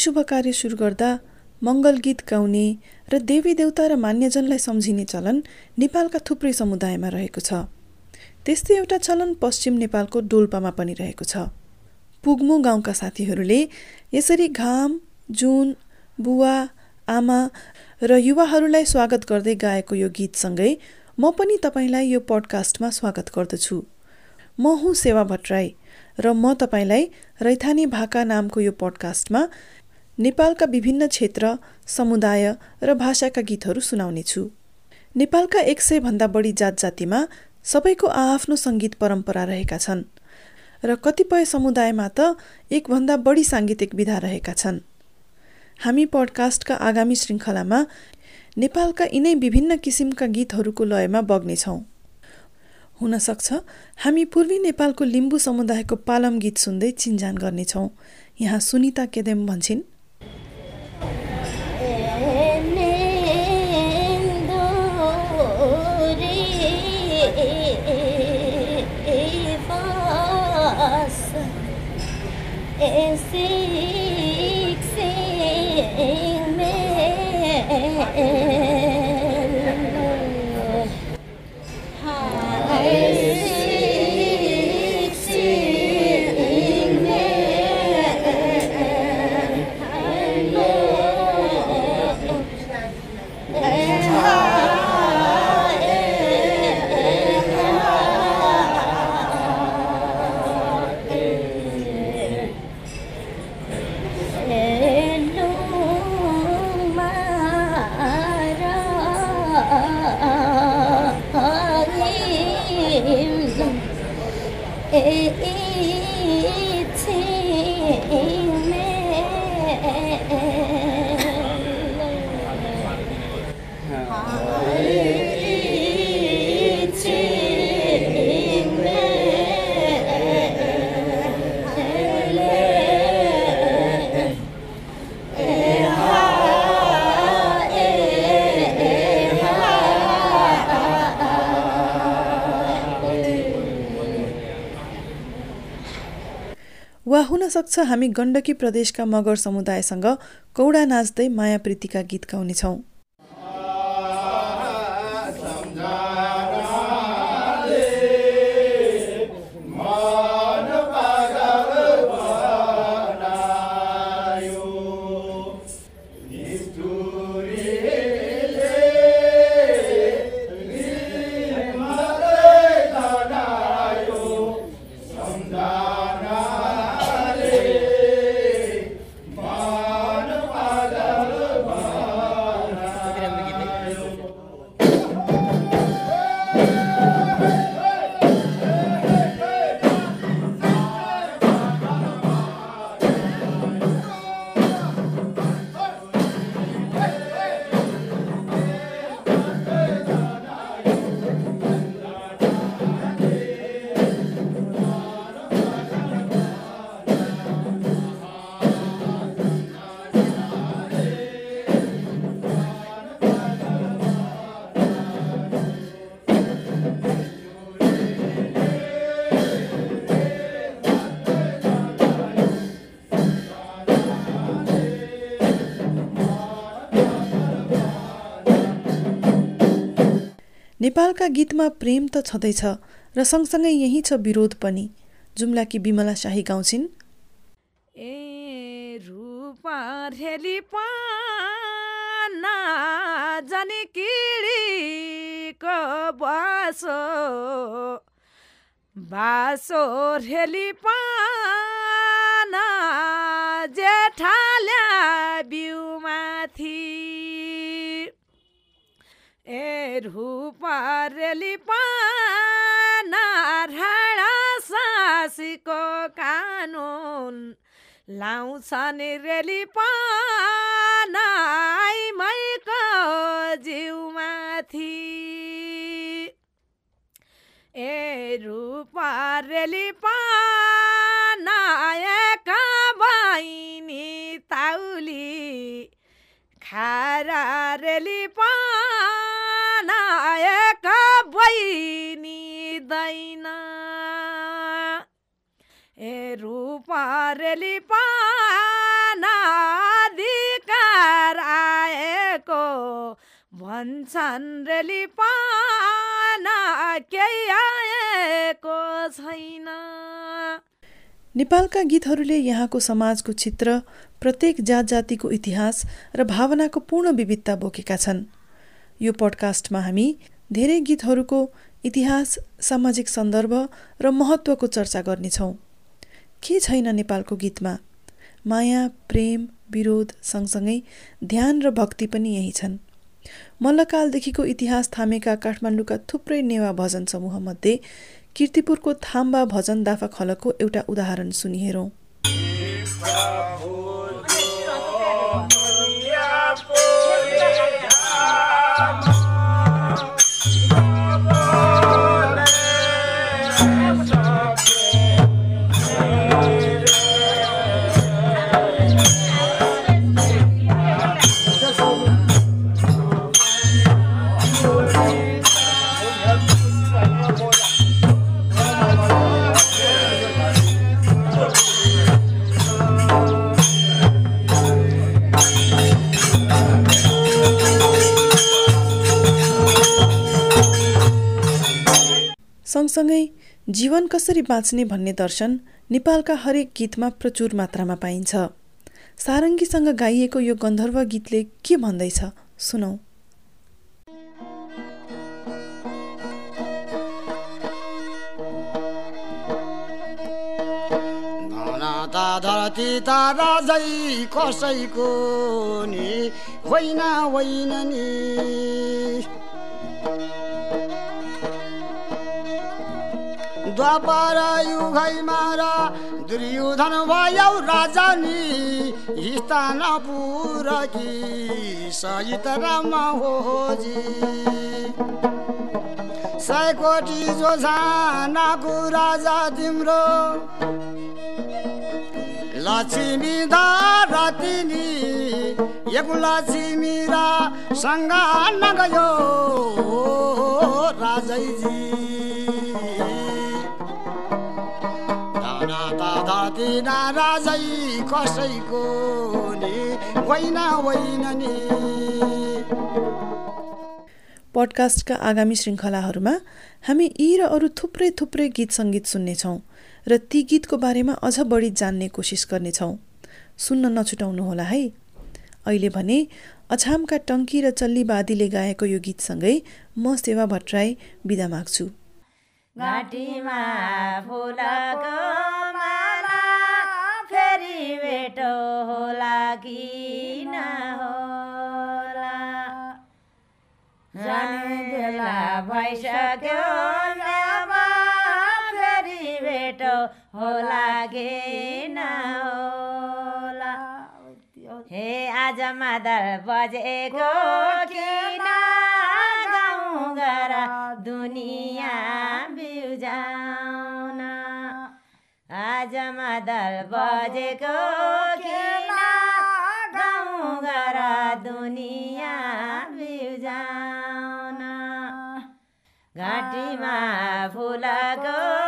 शुभ कार्य सुरु गर्दा मङ्गल गीत गाउने र देवी देवता र मान्यजनलाई सम्झिने चलन नेपालका थुप्रै समुदायमा रहेको छ। त्यस्तै एउटा चलन पश्चिम नेपालको डोल्पामा पनि रहेको छ। पुग्मु गाउँका साथीहरूले यसरी घाम जुन बुवा आमा र युवाहरूलाई स्वागत गर्दै गाएको यो गीतसँगै म पनि तपाईँलाई यो पडकास्टमा स्वागत गर्दछु। म हुँ सेवा भट्टराई र म तपाईँलाई रैथानी भाका नामको यो पडकास्टमा नेपालका विभिन्न क्षेत्र समुदाय र भाषाका गीतहरू सुनाउनेछु। नेपालका एक सयभन्दा बढी जात जातिमा सबैको आआफ्नो सङ्गीत परम्परा रहेका छन् र कतिपय समुदायमा त एकभन्दा बढी साङ्गीतिक विधा रहेका छन्। हामी पडकास्टका आगामी श्रृङ्खलामा नेपालका यिनै विभिन्न किसिमका गीतहरूको लयमा बग्नेछौँ। हुन सक्छ हामी पूर्वी नेपालको लिम्बू समुदायको पालम गीत सुन्दै चिन्जान गर्नेछौँ। यहाँ सुनिता केदेम भन्छन् mm-hmm. वा हुन सक्छ हामी गण्डकी प्रदेशका मगर समुदायसँग कौडा नाच्दै माया प्रीतिका गीत गाउनेछौँ। नेपालका गीतमा प्रेम त छँदैछ र सँगसँगै यही छ विरोध पनि। जुम्लाकी बिमला शाही गाउँछिन्। ए रूपा बासो बासो रेली पाना जेठाल्या बिउमाथि ए रूपरेली पाना राडा सासीको कानुन लाउँछन् रेली पाना मैको जिउमाथि ए रूपरेली पाना बहिनी ताउली खारा रेली पाना एक बहिनी दैन। ए रूपरेली पानाधिकार आएको भन्छन् रेली पाना केही आएको छैन। नेपालका गीतहरूले यहाँको समाजको चित्र प्रत्येक जात जातिको इतिहास र भावनाको पूर्ण विविधता बोकेका छन्। यो पडकास्टमा हामी धेरै गीतहरूको इतिहास सामाजिक सन्दर्भ र महत्त्वको चर्चा गर्नेछौँ। के छैन नेपालको गीतमा? माया प्रेम विरोध सँगसँगै ध्यान र भक्ति पनि यही छन्। मल्लकालदेखिको इतिहास थामेका काठमाडौँका थुप्रै नेवा भजन समूहमध्ये किर्तिपुरको थाम्बा भजन दाफा खलको एउटा उदाहरण सुनिहेरौँ। जीवन कसरी बाँच्ने भन्ने दर्शन नेपालका हरेक गीतमा प्रचुर मात्रामा पाइन्छ। सारङ्गीसँग गाइएको यो गन्धर्व गीतले के भन्दैछ सुनौ। धरती तारा जै कसैको नि होइन होइन नि। द्वापर युगैमा र दुर्योधन भयो राजा नि स्थानपुर कि सहित राम होजी सय कोटी जो झानाको राजा तिम्रो लक्ष्मी धरतिनी एक लक्ष्मी र सँग नगयो राजैजी। राजै कसैको नि होइन होइन नि। पडकास्टका आगामी श्रृङ्खलाहरूमा हामी यी र अरू थुप्रै थुप्रै गीत सङ्गीत सुन्नेछौँ र ती गीतको बारेमा अझ बढी जान्ने कोसिस गर्नेछौँ। सुन्न नछुटाउनुहोला है। अहिले भने अछामका टङ्की र चल्ली बादीले गाएको यो गीतसँगै म सेवा भट्टराई बिदा माग्छु। भेटो होला कि नहोला जाने बेला भइसक्यो फेरि भेटो होला कि नहोला हे आज मादल बजेको किन गाउँ घर दुनियाँ बिउजाउन आज मादल बजेको la go.